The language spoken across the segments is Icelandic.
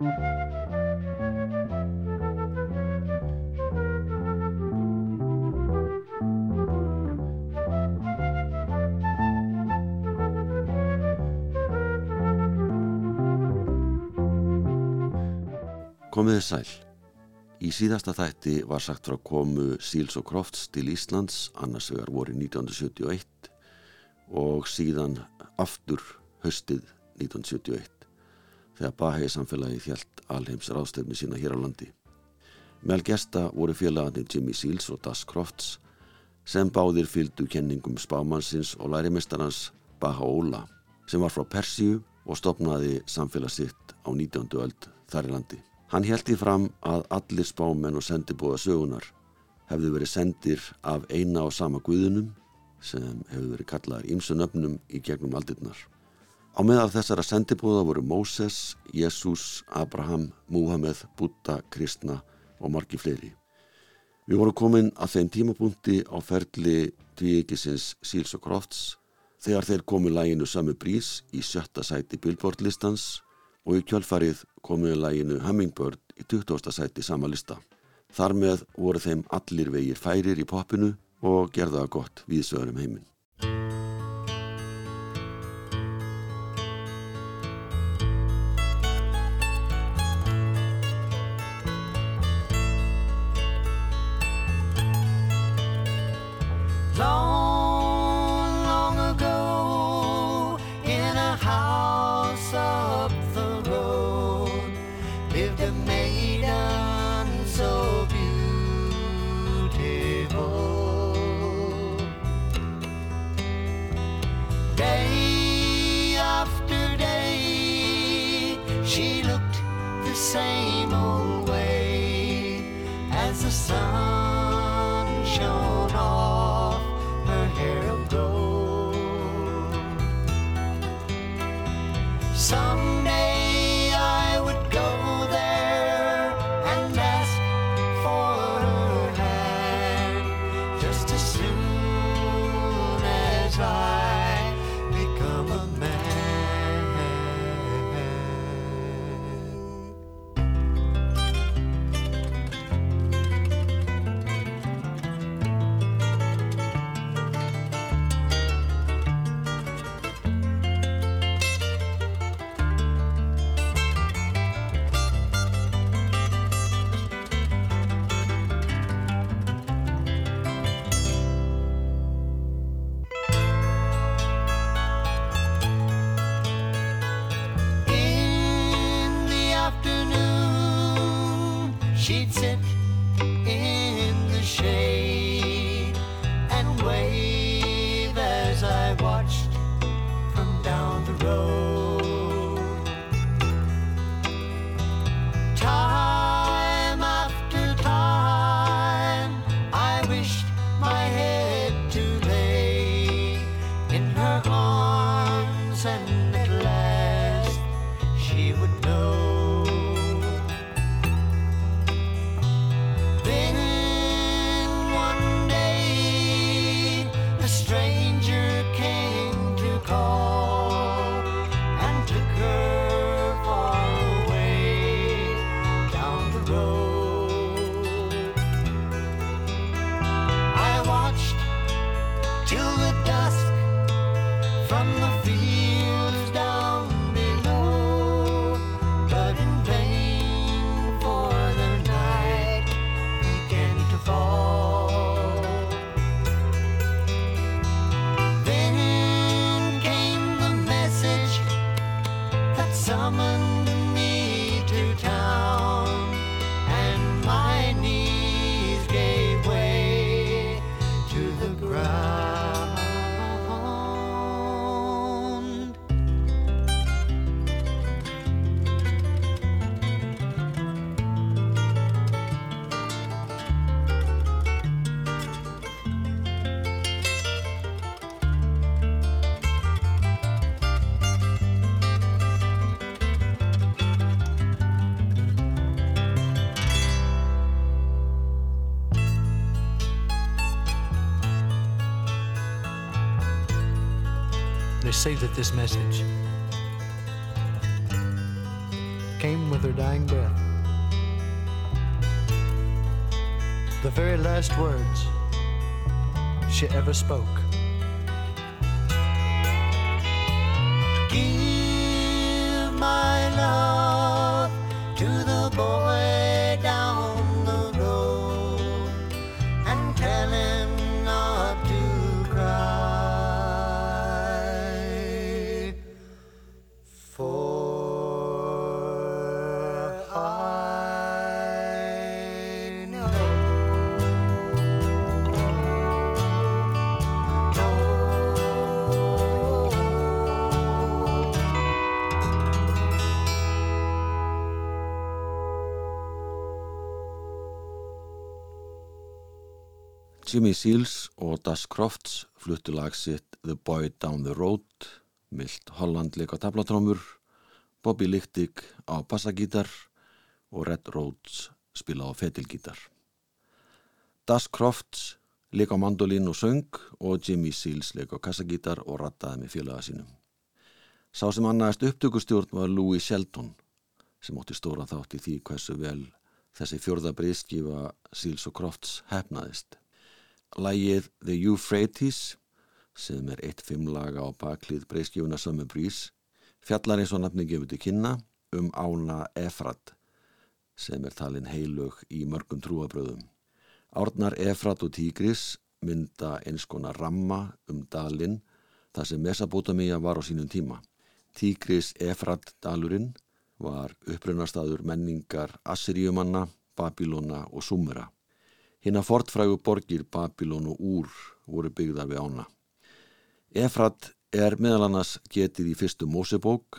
Komiði sæl. Í síðasta þætti var sagt frá komu Seals og Crofts til Íslands, annars vegar voru 1971 og síðan aftur höstið 1971 þegar Bahei samfélagi þjált alheims ráðstefni sína hér á landi. Meðal gesta voru félagarnir Jimmy Seals og Das Crofts sem báðir fylgdu kenningum spámannsins og lærimestarans Baha'u'llah sem var frá Persíu og stopnaði samfélag sitt á 19. öld þar í landi. Hann held í fram að allir spámenn og sendibóða sögunar hefðu verið sendir af eina og sama guðunum sem hefðu verið kallaðar ímsunöfnum í gegnum aldirnar. Á meðal þessara sendibóða voru Móses, Jésús, Abraham, Múhameð, Búta, Kristna og margi fleiri. Við vorum komin að þeim tímapunkti á ferli tvíekisins Síls og Crofts þegar þeir komu læginu Sami Brís í sjötta sæti Billboard listans og í kjölfarið komuði læginu Hummingbird í 20. sæti sama lista. Þar með voru þeim allir vegir færir í popinu og gerða gott við sögurum heiminn. Say that this message came with her dying breath. The very last words she ever spoke. Jimmy Seals og Das Crofts fluttu lag sitt The Boy Down the Road, Milt Holland leik á tablatrómur, Bobby Lichtig á bassagítar og Red Rhodes spila á fetilgítar. Das Crofts leik á mandolin og söng og Jimmy Seals leik á kassagítar og rattaði með félaga sínum. Sá sem annaðist upptökustjórn var Louis Shelton sem ótti stóra þátt í því hversu vel þessi fjörða breyðskifa Seals og Crofts hefnaðist. Lægið The Euphrates sem er eitt fimm laga á baklið breyskjöfuna Summer Breeze fjallar eins og nafni gefur til kynna um ána Efrat sem er talin heilug í mörgum trúabröðum. Árnar Efrat og Tigris mynda eins konar ramma um dalinn þar sem Mesopotamia var á sínum tíma. Tigris Efrat dalurinn var upprunastaður menningar Assyriumanna, Babilóna og Sumera. Hina fortfrægu borgir Babilón og Úr voru byggðar við ána. Efrat er meðal annars getið í fyrstu Mósebók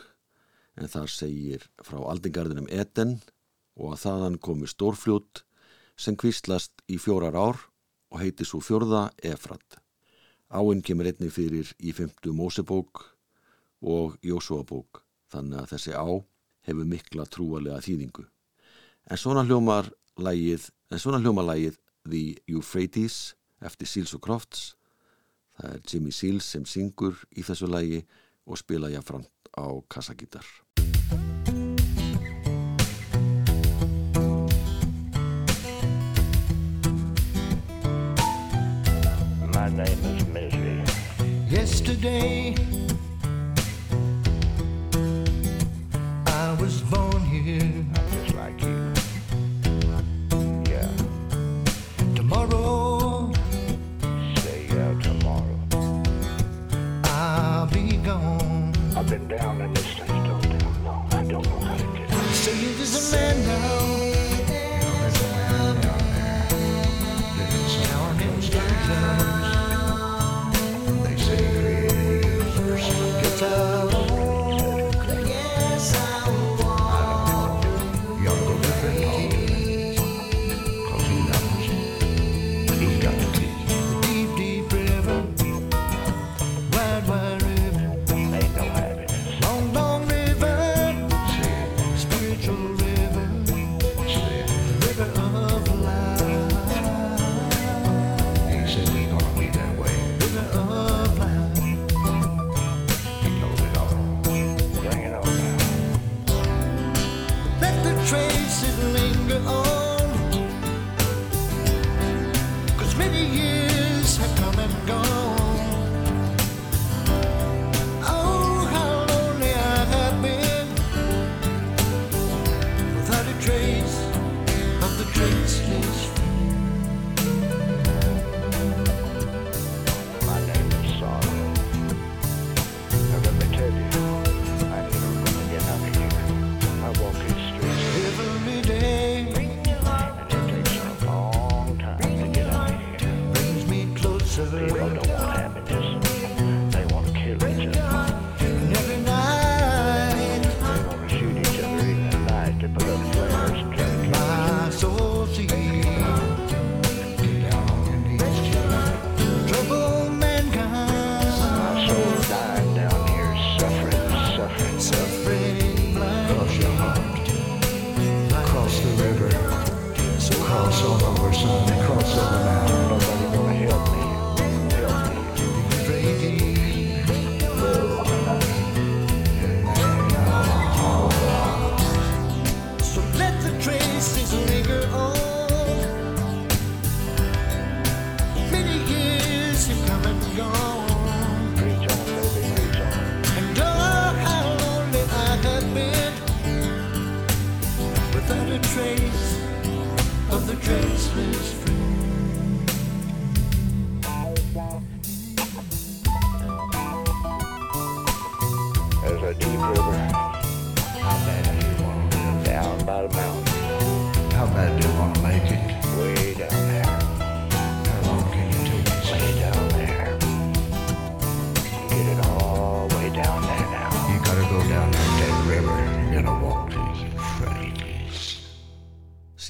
en þar segir frá aldingarðinum Eden og að þaðan komi stórfljót sem kvistlast í fjórar ár og heiti svo fjórða Efrat. Áinn kemur einnig fyrir í fymtu Mósebók og Jósúabók þannig að þessi á hefur mikla trúalega þýðingu. En svona hljómar lægið, The Euphrates eftir Seals og Crofts. Það er Jimmy Seals sem syngur í þessu lægi og spila jáfnframt á kassagítar. My name is Misery. Yesterday, I was born here. Down in this thing so damn long. I don't know how to get out. So you there's a man down. Down in Sturgeon. They say he created you first. Guitar.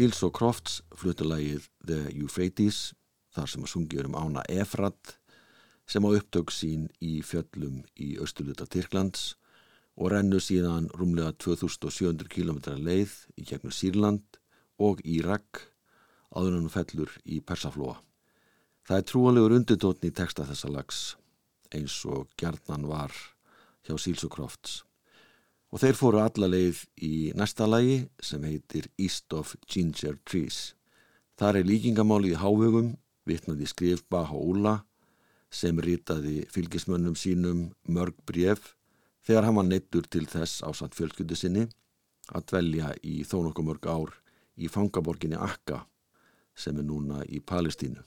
Seals og Crofts fluttu lagið The Euphrates þar sem að sungjur um ána Efrat sem á upptök sín í fjöllum í austurluta Tyrklands og rennu síðan rúmlega 2700 km leið í gegnum Sýrland og Írak áður hann fellur í Persaflóa. Það er trúanlegur undirtótni í texta þessa lags eins og gjarnan var hjá Seals og Crofts. Og þeir fóru alla leið í næsta lagi sem heitir East of Ginger Trees. Þar er líkingamáli í hávögum, vitnaði skrif Baha Óla sem ritaði fylgismönnum sínum mörg bref þegar hann var neittur til þess ásand fjölskyldu sinni að dvelja í þó nokkuð mörg ár í fangaborginni Akka sem er núna í Palestínu.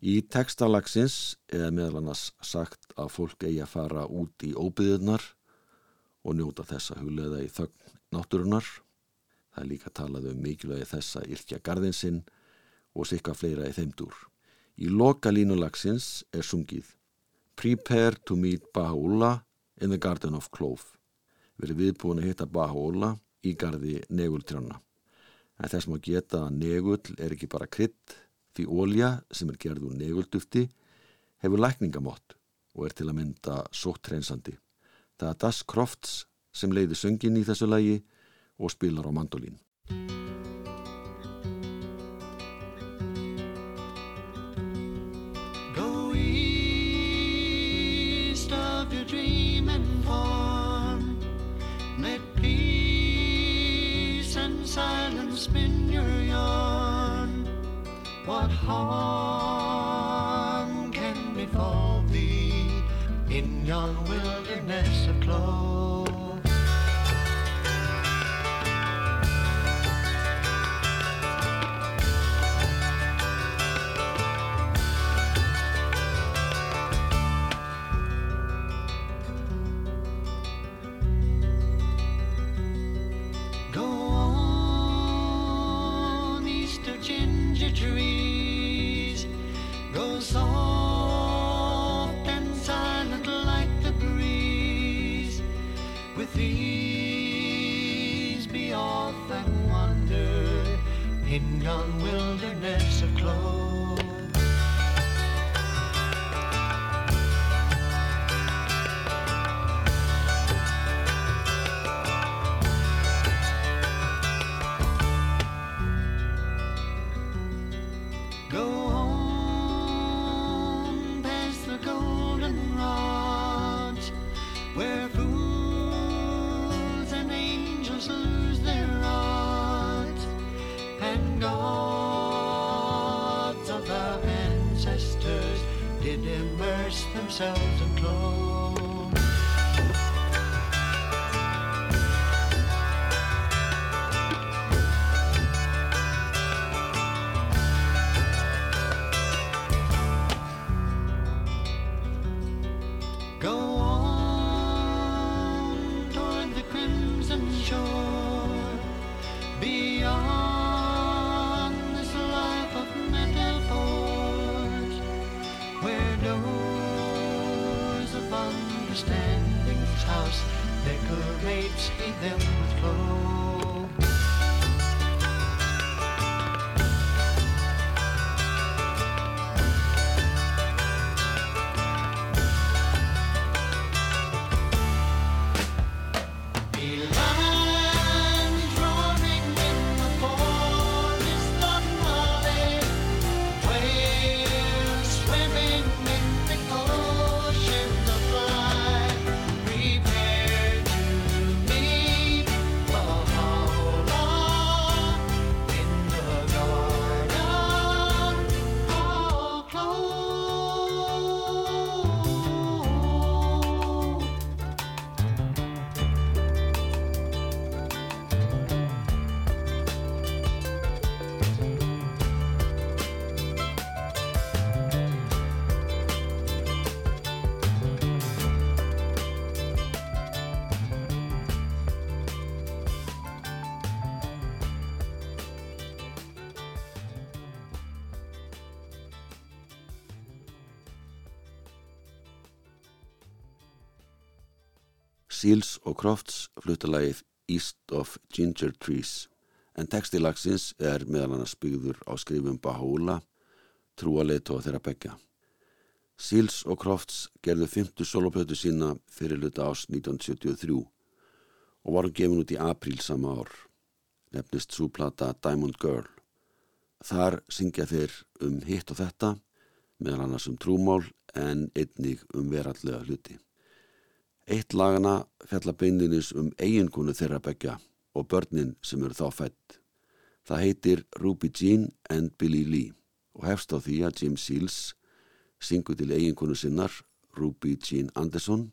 Í textalagsins er meðal annars sagt að fólk eigi að fara út í óbyðunar og njóta þess að huglega í þögn náttúrunar. Það er líka talað um mikilvægi þess að yrkja garðin sinn og sikka fleira í þeimdur. Í loka línulagsins er sungið Prepare to meet Baha'u'llah in the Garden of Clove. Verið viðbúin að hitta Baha'u'llah í gardi negultrjána. En þess má geta að negull er ekki bara krydd því ólja sem er gerð úr neguldufti hefur lækningamott og er til að mynda sóttreynsandi. Það er Das Crofts sem leiði söngin í þessu lagi og spilar á mandolín. Go east of your dreaming farm. Let peace and silence spin your yarn. What harm can befall thee in yon wilderness of themselves Seals og Crofts fluttalagið East of Ginger Trees en textilagsins er meðal annars byggður á skrifum Bahóla, trúaleitu og þeirra begja. Seals og Crofts gerðu fymtu soloplötu sína fyrir luta ás 1973 og voru gefin út í apríl sama ár, nefnist súplata Diamond Girl. Þar syngja þeir um hitt og þetta, meðal annars um trúmál en einnig um verallega hluti. Eitt lagana fjalla beinlinis um eiginkonu þeirra begja og börnin sem eru þá fætt. Það heitir Ruby Jean and Billy Lee og hefst á því að Jim Seals syngur til eiginkonu sinnar Ruby Jean Anderson.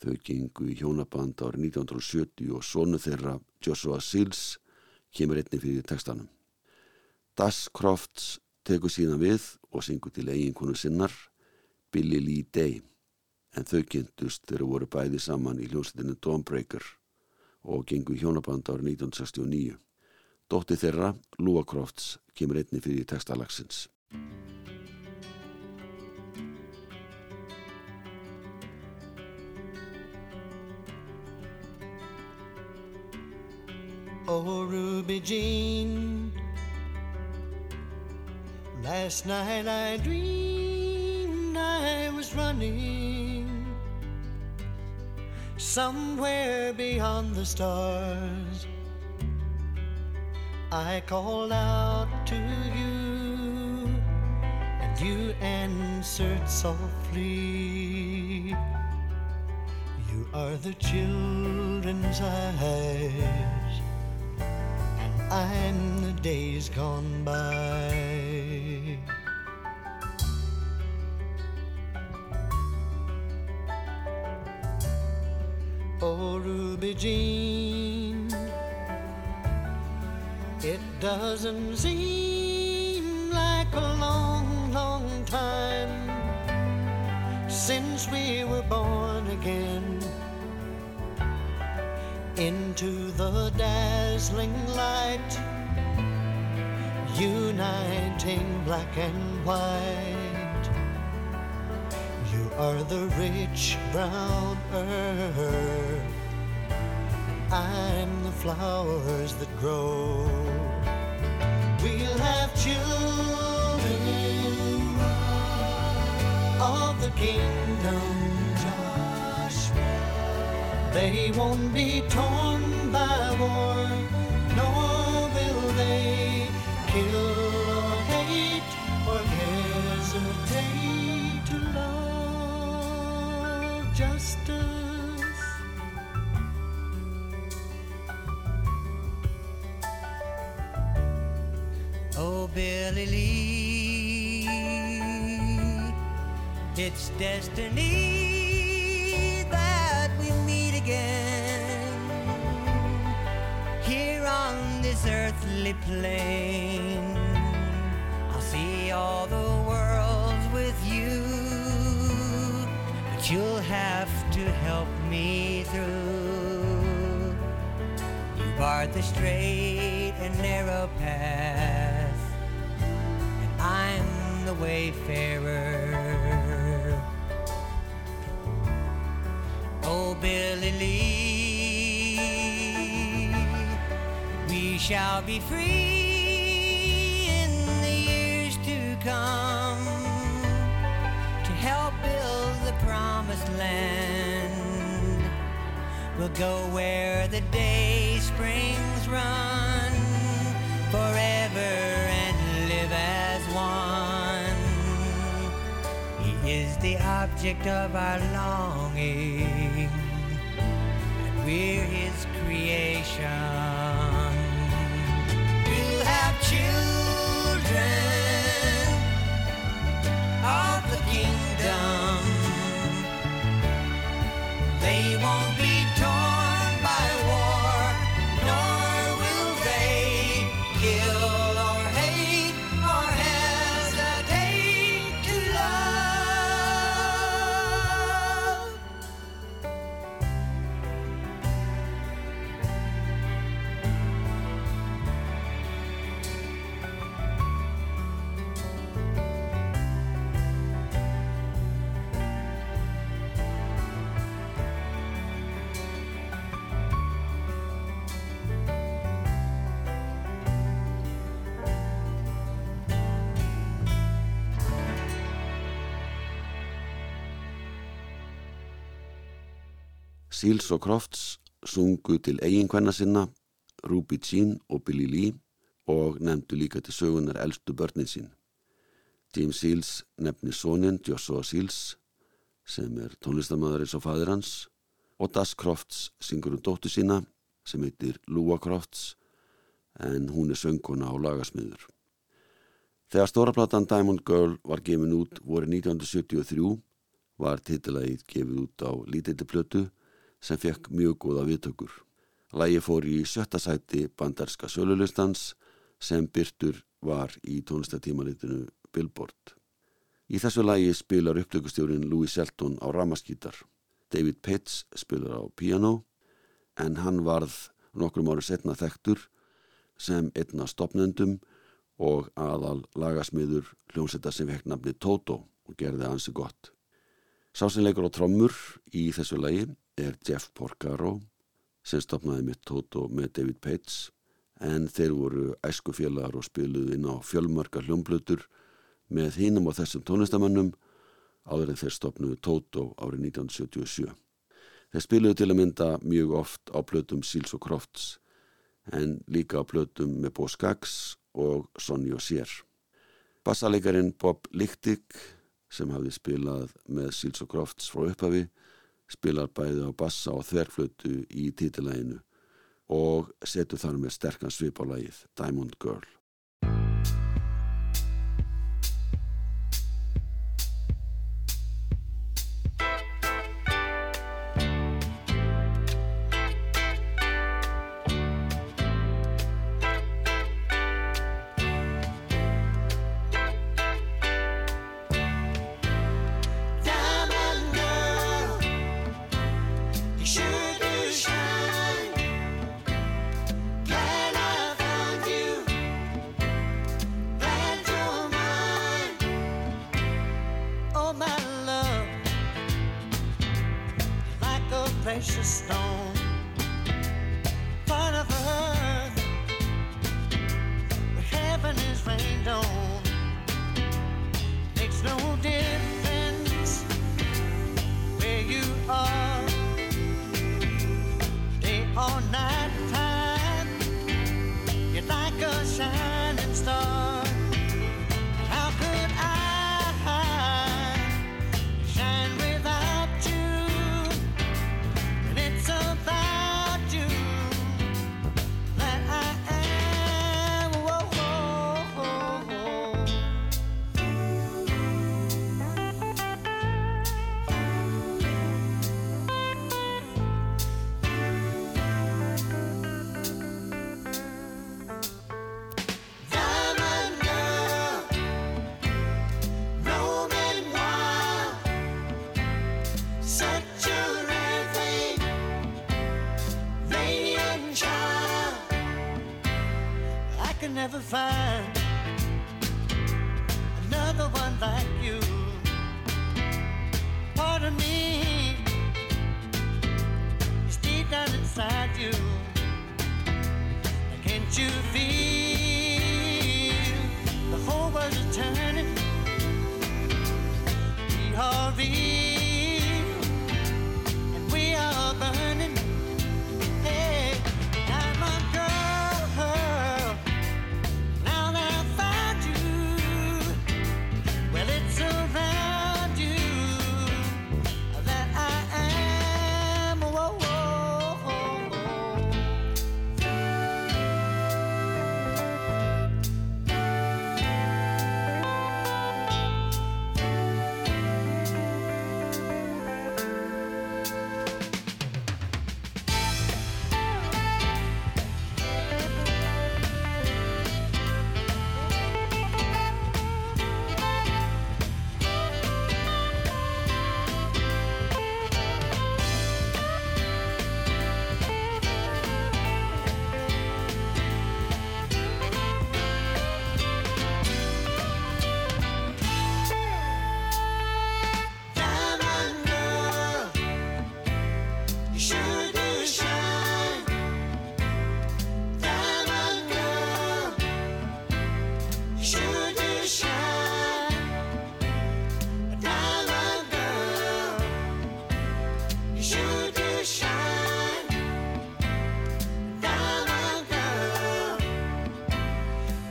Þau gengu í hjónaband árið 1970 og sonu þeirra Joshua Seals kemur einni fyrir textanum. Das Crofts tekur síðan við og syngur til eiginkonu sinnar Billy Lee Day en þau kynntust þegar voru bæði saman í hljómsveitinu Dawnbreaker og gengu hjónaband árið 1969. Dótti þeirra, Lua Crofts, kemur einni fyrir textalagsins. Oh, Ruby Jean. Last night I dreamed I was running somewhere beyond the stars. I called out to you, and you answered softly. You are the children's eyes and I'm the days gone by. Oh, Ruby Jean, it doesn't seem like a long, long time since we were born again into the dazzling light, uniting black and white. Are the rich brown earth, I'm the flowers that grow. We'll have children of the kingdom. They won't be torn by war, nor will they kill justice. Oh, Billy Lee, it's destiny that we meet again here on this earthly plane. To help me through. You barred the straight and narrow path, and I'm the wayfarer. Oh, Billy Lee, we shall be free land. We'll go where the day springs run forever and live as one. He is the object of our longing, and we're his creation. We'll have children of the kingdom. Won't Seals og Crofts sungu til eiginkvenna sinna, Ruby Jean og Billy Lee og nefndu líka til sögunar eldstu börnin sín. James Seals nefni sónin Joshua Seals sem er tónlistamæðurins og fadir hans og Das Crofts syngur um dóttu sína sem heitir Lua Crofts en hún er söngkona á lagasmiður. Þegar stóraplatan Diamond Girl var gefin út voru 1973 var titilægið gefið út á lítildi plötu sem fekk mjög góða viðtökur. Lægi fór í sjötta sæti bandarska sölulistans sem byrtur var í tónlistatímanitinu Billboard. Í þessu lægi spilar upptökustjórin Louis Shelton á ramaskítar. David Pitts spilar á piano en hann varð nokkrum áru setna þektur sem einna stopnendum og aðal lagasmiður hljómsetta sem fekk nafni Toto og gerði ansi gott. Sásinleikur á trommur í þessu lagi er Jeff Porcaro sem stopnaði með Toto með David Pates en þeir voru æskufélagar og spiluði inn á fjölmarka hljómblutur með hinnum og þessum tónlistamönnum áður en þeir stopnuði Toto árið 1977. Þeir spiluði til að mynda mjög oft á plötum Seals og Crofts en líka á plötum með Bo Skaggs og Sonny og Sér. Bassalegarin Bob Lichtig sem hafði spilað með Seals og Crofts frá upphafi spilar bæði á bassa og þverflötu í títilæginu og setur þar með sterkan svip á lægið Diamond Girl.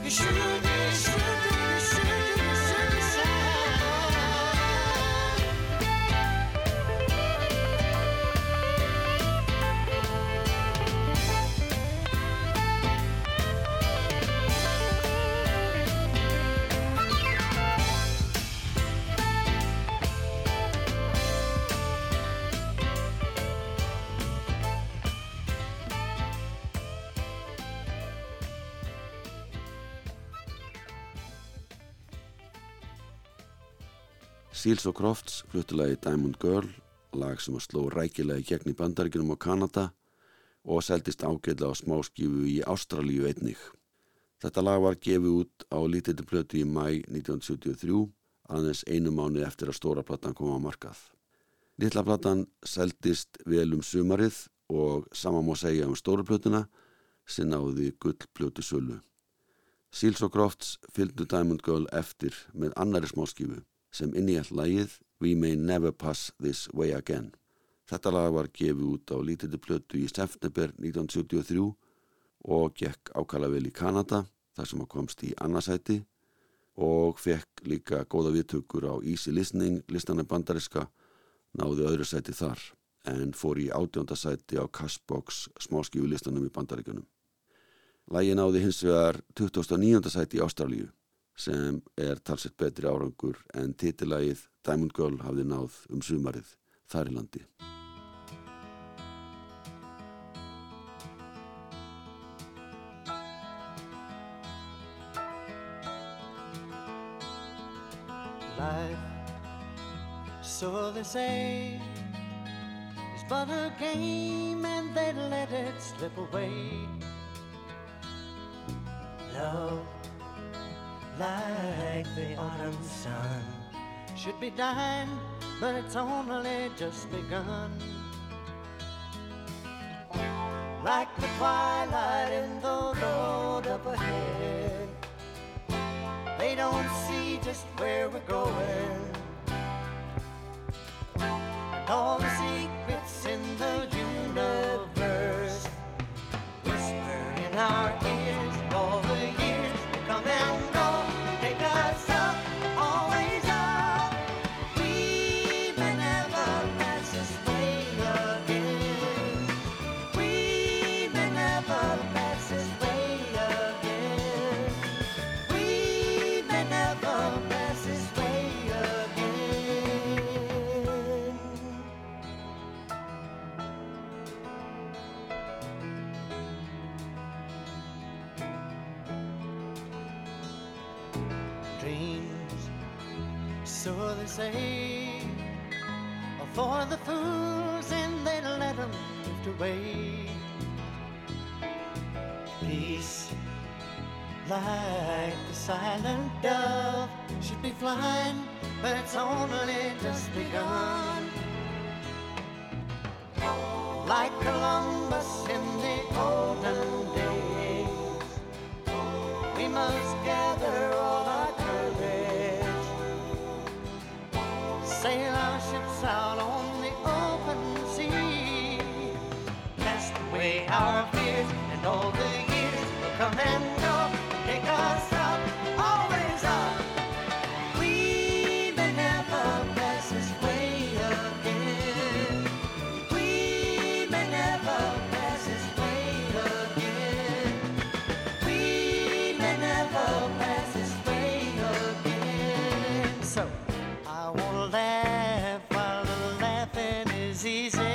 You should, Seals og Crofts fluttilagi Diamond Girl, lag sem að sló rækilega í gegn í bandaríkinum á Kanada og seldist ágætla á smáskífu í Ástralíu einnig. Þetta lag var gefið út á lítildi plötu í mæ 1973, aðeins einu mánu eftir að stóra platan kom á markað. Lilla platan seldist vel um sumarið og sama má segja um stóra plötuna sem náði gull plötu sölu. Seals og Crofts fylgdu Diamond Girl eftir með annari smáskífu sem inníall lagið We May Never Pass This Way Again. Þetta lag var gefið út á lítildi plötu í september 1973 og gekk ákala vel í Kanada þar sem að komst í annarsæti og fekk líka góða viðtökur á Easy Listening listanum bandariska náði öðru sæti þar en fór í átjóndasæti á Cashbox smáskífu listanum í bandarikunum. Lægi náði hins vegar 29. sæti í Ástralíu sem er talsett betri árangur en titillægið Diamond Girl hafði náð um sumarið þar í landi. life. So they say it's but a game and they let it slip away. Love, like the autumn sun, should be dying, but it's only just begun. Like the twilight in the road up ahead. They don't see just where we're going. And all the secrets in the so they say, oh, for the fools and they let them drift away. Peace like the silent dove should be flying, but it's only just begun. Easy.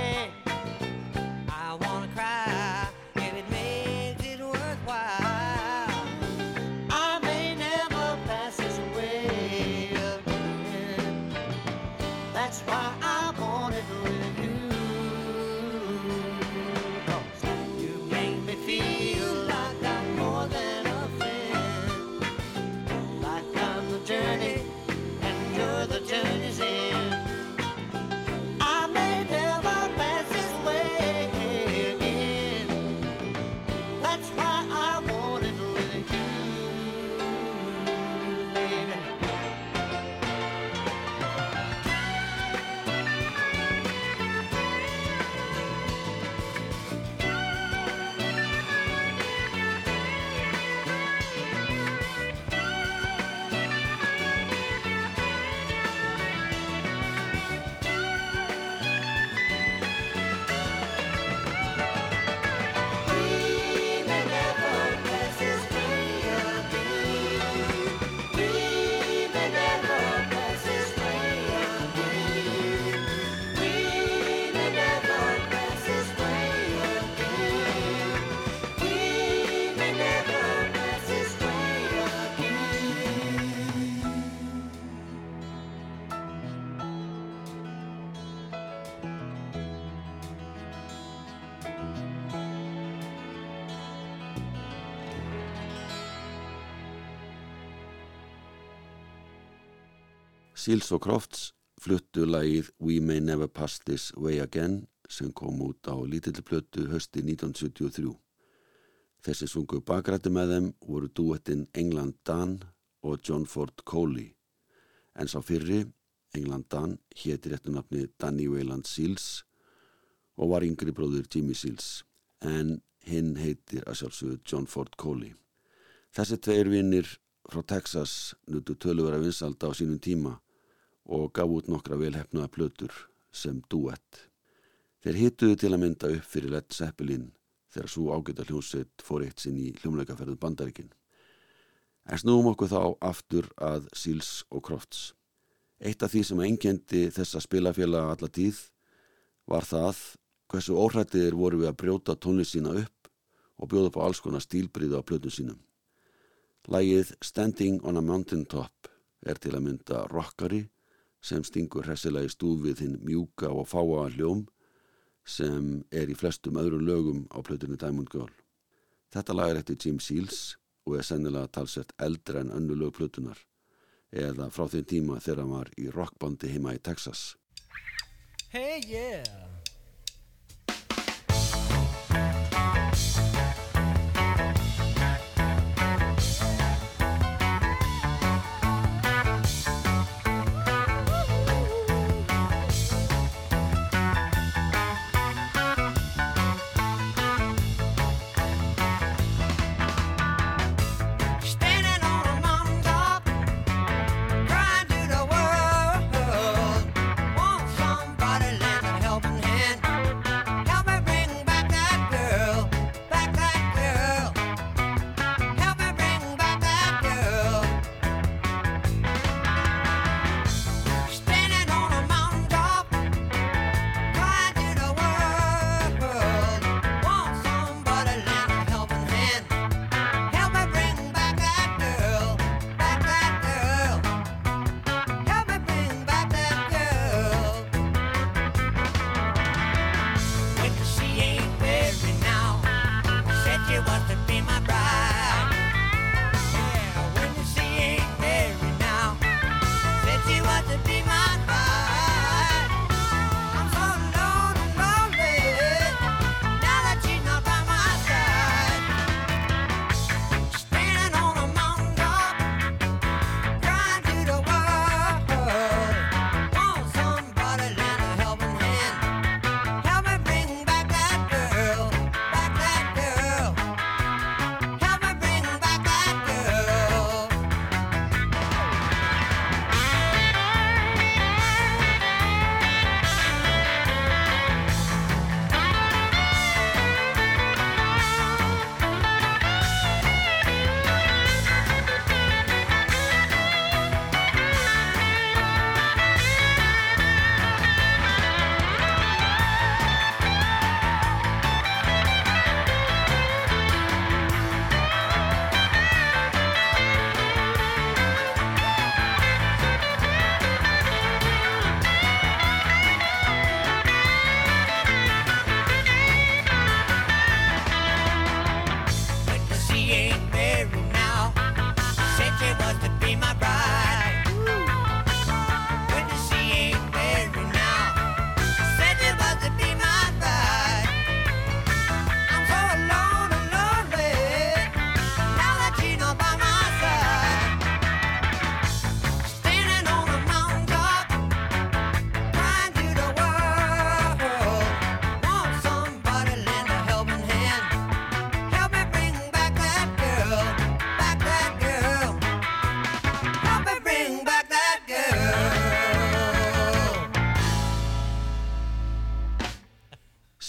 Seals og Crofts fluttu lagið We May Never Pass This Way Again sem kom út á lítilplötu hösti 1973. Þessi sungu bakrætti með þeim voru duettinn England Dan og John Ford Coley. En sá fyrri, England Dan, héti réttu nafni Danny Wayland Seals og var yngri bróður Jimmy Seals. En hinn heitir að sjálfsögðu John Ford Coley. Þessi tveir vinnir frá Texas nutu töluvera vinsalda á sínum tíma og gaf út nokkra velhefnaða plötur sem duett. Þeir hituðu til að mynda upp fyrir Led Zeppelin þegar svo ágæta hljómsveit fór eitt sinn í hljómleikaferðu bandaríkin. En snúum okkur þá aftur að Seals og Crofts. Eitt af því sem engendi þessa spilafélaga alla tíð var það hversu óhrættiðir voru við að brjóta tónlist sína upp og bjóða á alls konar stílbriða á plötun sínum. Lægið Standing on a Mountain Top er til að mynda rockari sem stingur hressilega í stúð við hinn mjúka og fáa hljóm sem er í flestum öðrum lögum á plötunni Diamond Girl. Þetta lag er eftir Jim Seals og er sennilega talsett eldra en önnu lög plötunar eða frá þeim tíma þegar hann var í rockbandi heima í Texas. Hey, yeah.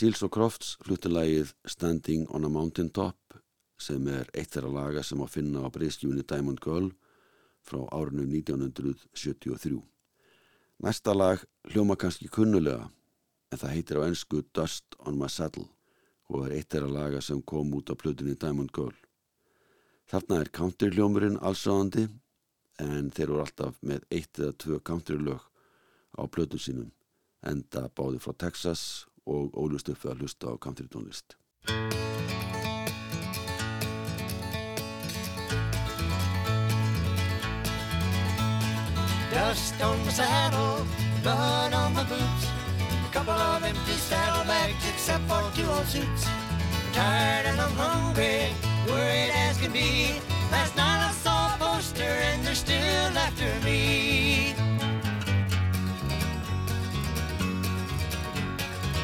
Seals og Crofts fluttu lagið Standing on a Mountain Top sem er eitt þeirra laga sem að finna á breyskjúni Diamond Girl frá árinu 1973. Næsta lag hljóma kannski kunnulega en það heitir á ennsku Dust on my Saddle og er eitt þeirra laga sem kom út á plötunni Diamond Girl. Þarna er country hljómurinn allsáðandi en þeir voru alltaf með eitt eða tvö country lög á plötum sínum enda báði frá Texas og ólust upp við að hlusta á country tónlist. Dust on my saddle, mud on my boots. Couple of empty saddlebags except for two old suits. Tired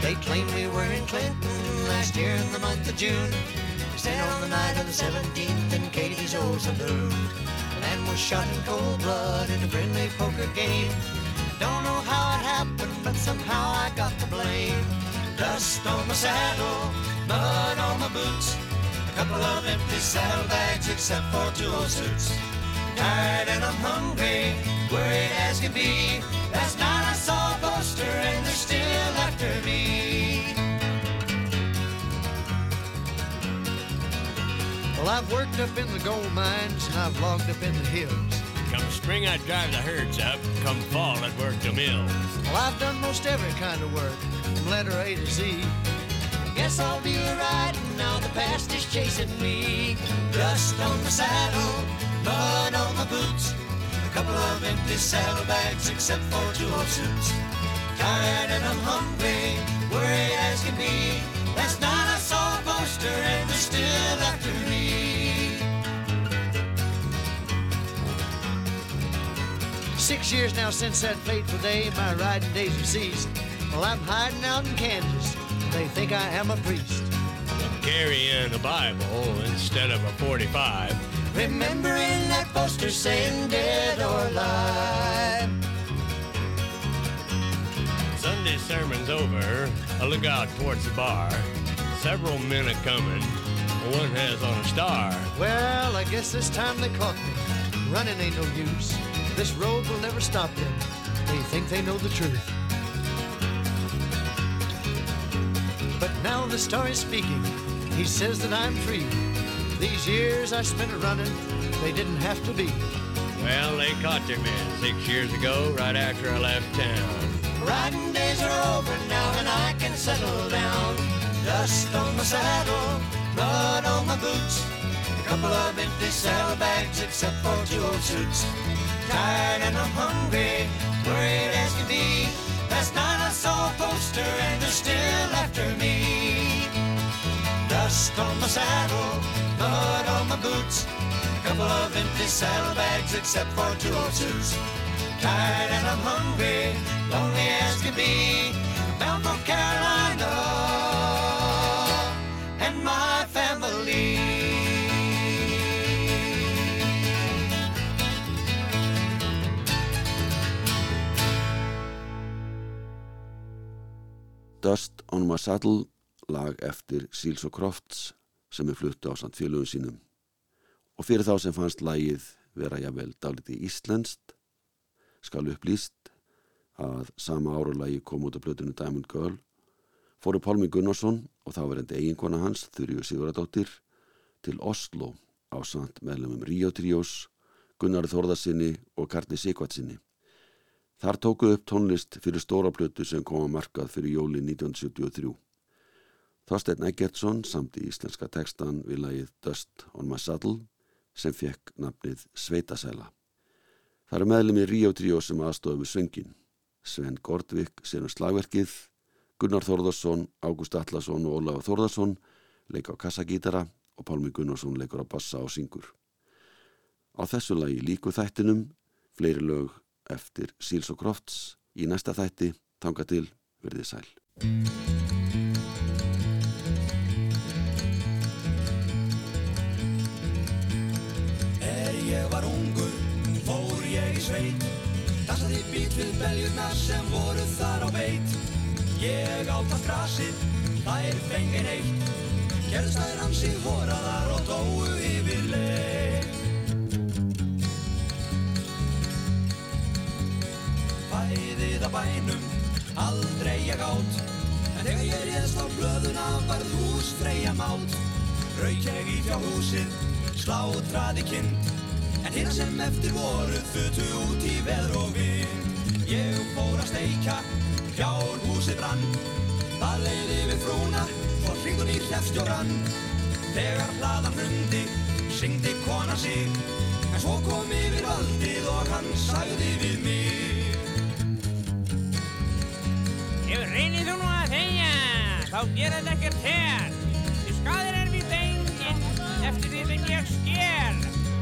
They claim we were in Clinton last year in the month of June. Stayed on the night of the 17th in Katie's old saloon. A man was shot in cold blood in a friendly poker game. Don't know how it happened, but somehow I got the blame. Dust on my saddle, mud on my boots. A couple of empty saddlebags except for two old suits. Tired and I'm hungry, worried as can be. Last night I saw a poster and they're still after me. Well, I've worked up in the gold mines and I've logged up in the hills. Come spring, I'd drive the herds up. Come fall, I'd work the mills. Well, I've done most every kind of work, from letter A to Z. Guess I'll be riding now the past is chasing me. Dust on my saddle, mud on my boots. A couple of empty saddlebags except for two old suits. Tired and I'm hungry, worried as can be. Last night I saw a poster and they're still after me. Six years now since that fateful day, my riding days have ceased. Well, I'm hiding out in Kansas. They think I am a priest. I'm carrying a Bible instead of a 45. Remembering that poster saying dead or alive. Sunday sermon's over. I look out towards the bar. Several men are coming. One has on a star. Well, I guess this time they caught me. Running ain't no use. This road will never stop them. They think they know the truth. But now the star is speaking. He says that I'm free. These years I spent running, they didn't have to be. Well, they caught their man six years ago, right after I left town. Riding days are over now and I can settle down. Dust on my saddle, mud on my boots. A couple of empty saddlebags except for two old suits. Tired and I'm hungry, worried as can be. Last night I saw a poster and they're still after me. Dust on my saddle, mud on my boots. A couple of empty saddlebags except for two old suits. Tired and I'm hungry, lonely as can be. Bound for Carolina Dust on my saddle lag eftir Seals og Crofts sem er fluttu á samt félögum sínum. Og fyrir þá sem fannst lagið vera jável dálítið íslenskt skal upplýst að sama árulagi kom út af blöðinu Diamond Girl fóru Pálmi Gunnarsson og þá verðandi eiginkona hans Þurriu Siguradóttir til Oslo á samt meðlumum Ríó Tríós Gunnar Þórðarsinni og Karli Sigvatsinni Þar tókuð upp tónlist fyrir stóra plötu sem kom að markað fyrir jóli 1973. Þorstein Eggertsson samt í íslenska tekstan við lagið Dust on my saddle sem fekk nafnið Sveitasæla. Það eru meðlum í Ríó Tríó sem aðstofið við söngin. Sven Gordvik sér um slagverkið, Gunnar Þórðarsson, Ágúst Allarsson og Ólafur Þórðarsson leika á kassagítara og Pálmi Gunnarsson leikur á bassa og syngur. Á þessu lagi líku þættinum, fleiri lög eftir Seals og Crofts. Í næsta þætti, tanga til, verðið sæl. Er sveit. Dansaði bít við beljurnar sem voru þar á beit. Ég átt að grasið, þær fengið neitt Gerðist þær hansi horaðar og dóu yfir leik Fæðið á bænum, aldrei ég átt En þegar ég réðst á blöðuna varð hús freyja mátt. Rauk ég í fjárhúsið, slátraði kind En hérna sem eftir voru þutu út í veður og vind. Ég fór að steikja, fjárhúsið brann. Það leiði við frúna, svo hringd hún í hlefstjóran Þegar hlaðan hrundi, syngdi kona sig. En svo kom yfir valdið og hann sagði við mig Ef reynir þú nú að þegja, þá gera þetta ekkert her. Því skadir er við bengin eftir því sem ég sker.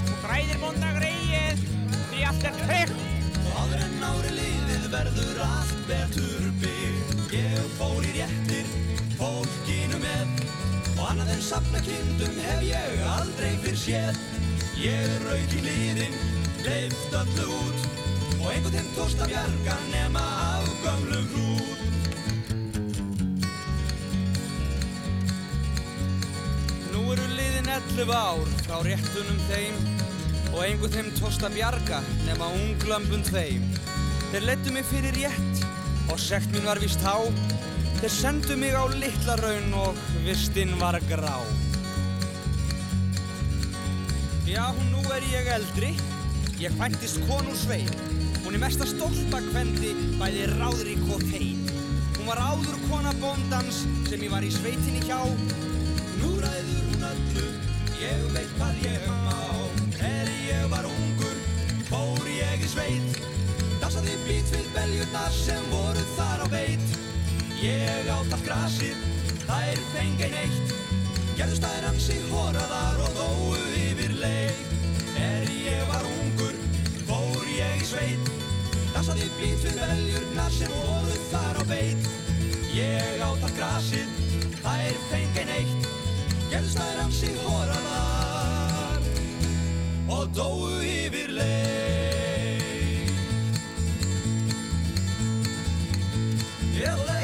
Og græðir bónda greið, því allt er tryggt. Áður en ári liðið verður allt betur bygg Ég fór í réttir, fólkinu með Og annað en safna kindum hef ég aldrei fyrr séð Ég rauk í liðin, leift öllu út Og einhvern veginn tóst að bjarga nema af gömlu hrút 11 ár frá réttunum þeim og einhver þeim tóst að bjarga nema unglömbun þeim. Þeir lettu mig fyrir rétt og sekt mín var vist há. Þeir sendu mig á litla raun og vistinn var grá. Já, nú er ég eldri, ég kvæntist konur svein. Hún er mesta stólpa kvendi, bæði ráðrík og fein. Hún var áður kona bóndans sem ég var í sveitinni hjá. Nú öllu, ég veit hvað ég má Er ég var ungur, fór ég í sveit. Dansaði bít við beljurnar sem voru þar á veit Ég átt allt grasið, þær fengi neitt. Gerðust þær ansi horaðar og dóu yfir leið. Er ég var ungur, fór ég í sveit. Dansaði bít við beljurnar sem voru þar á veit Ég átt allt grasið, þær fengi neitt. Gerðust þær ansi horaðar og dóu yfir leið. Ég leið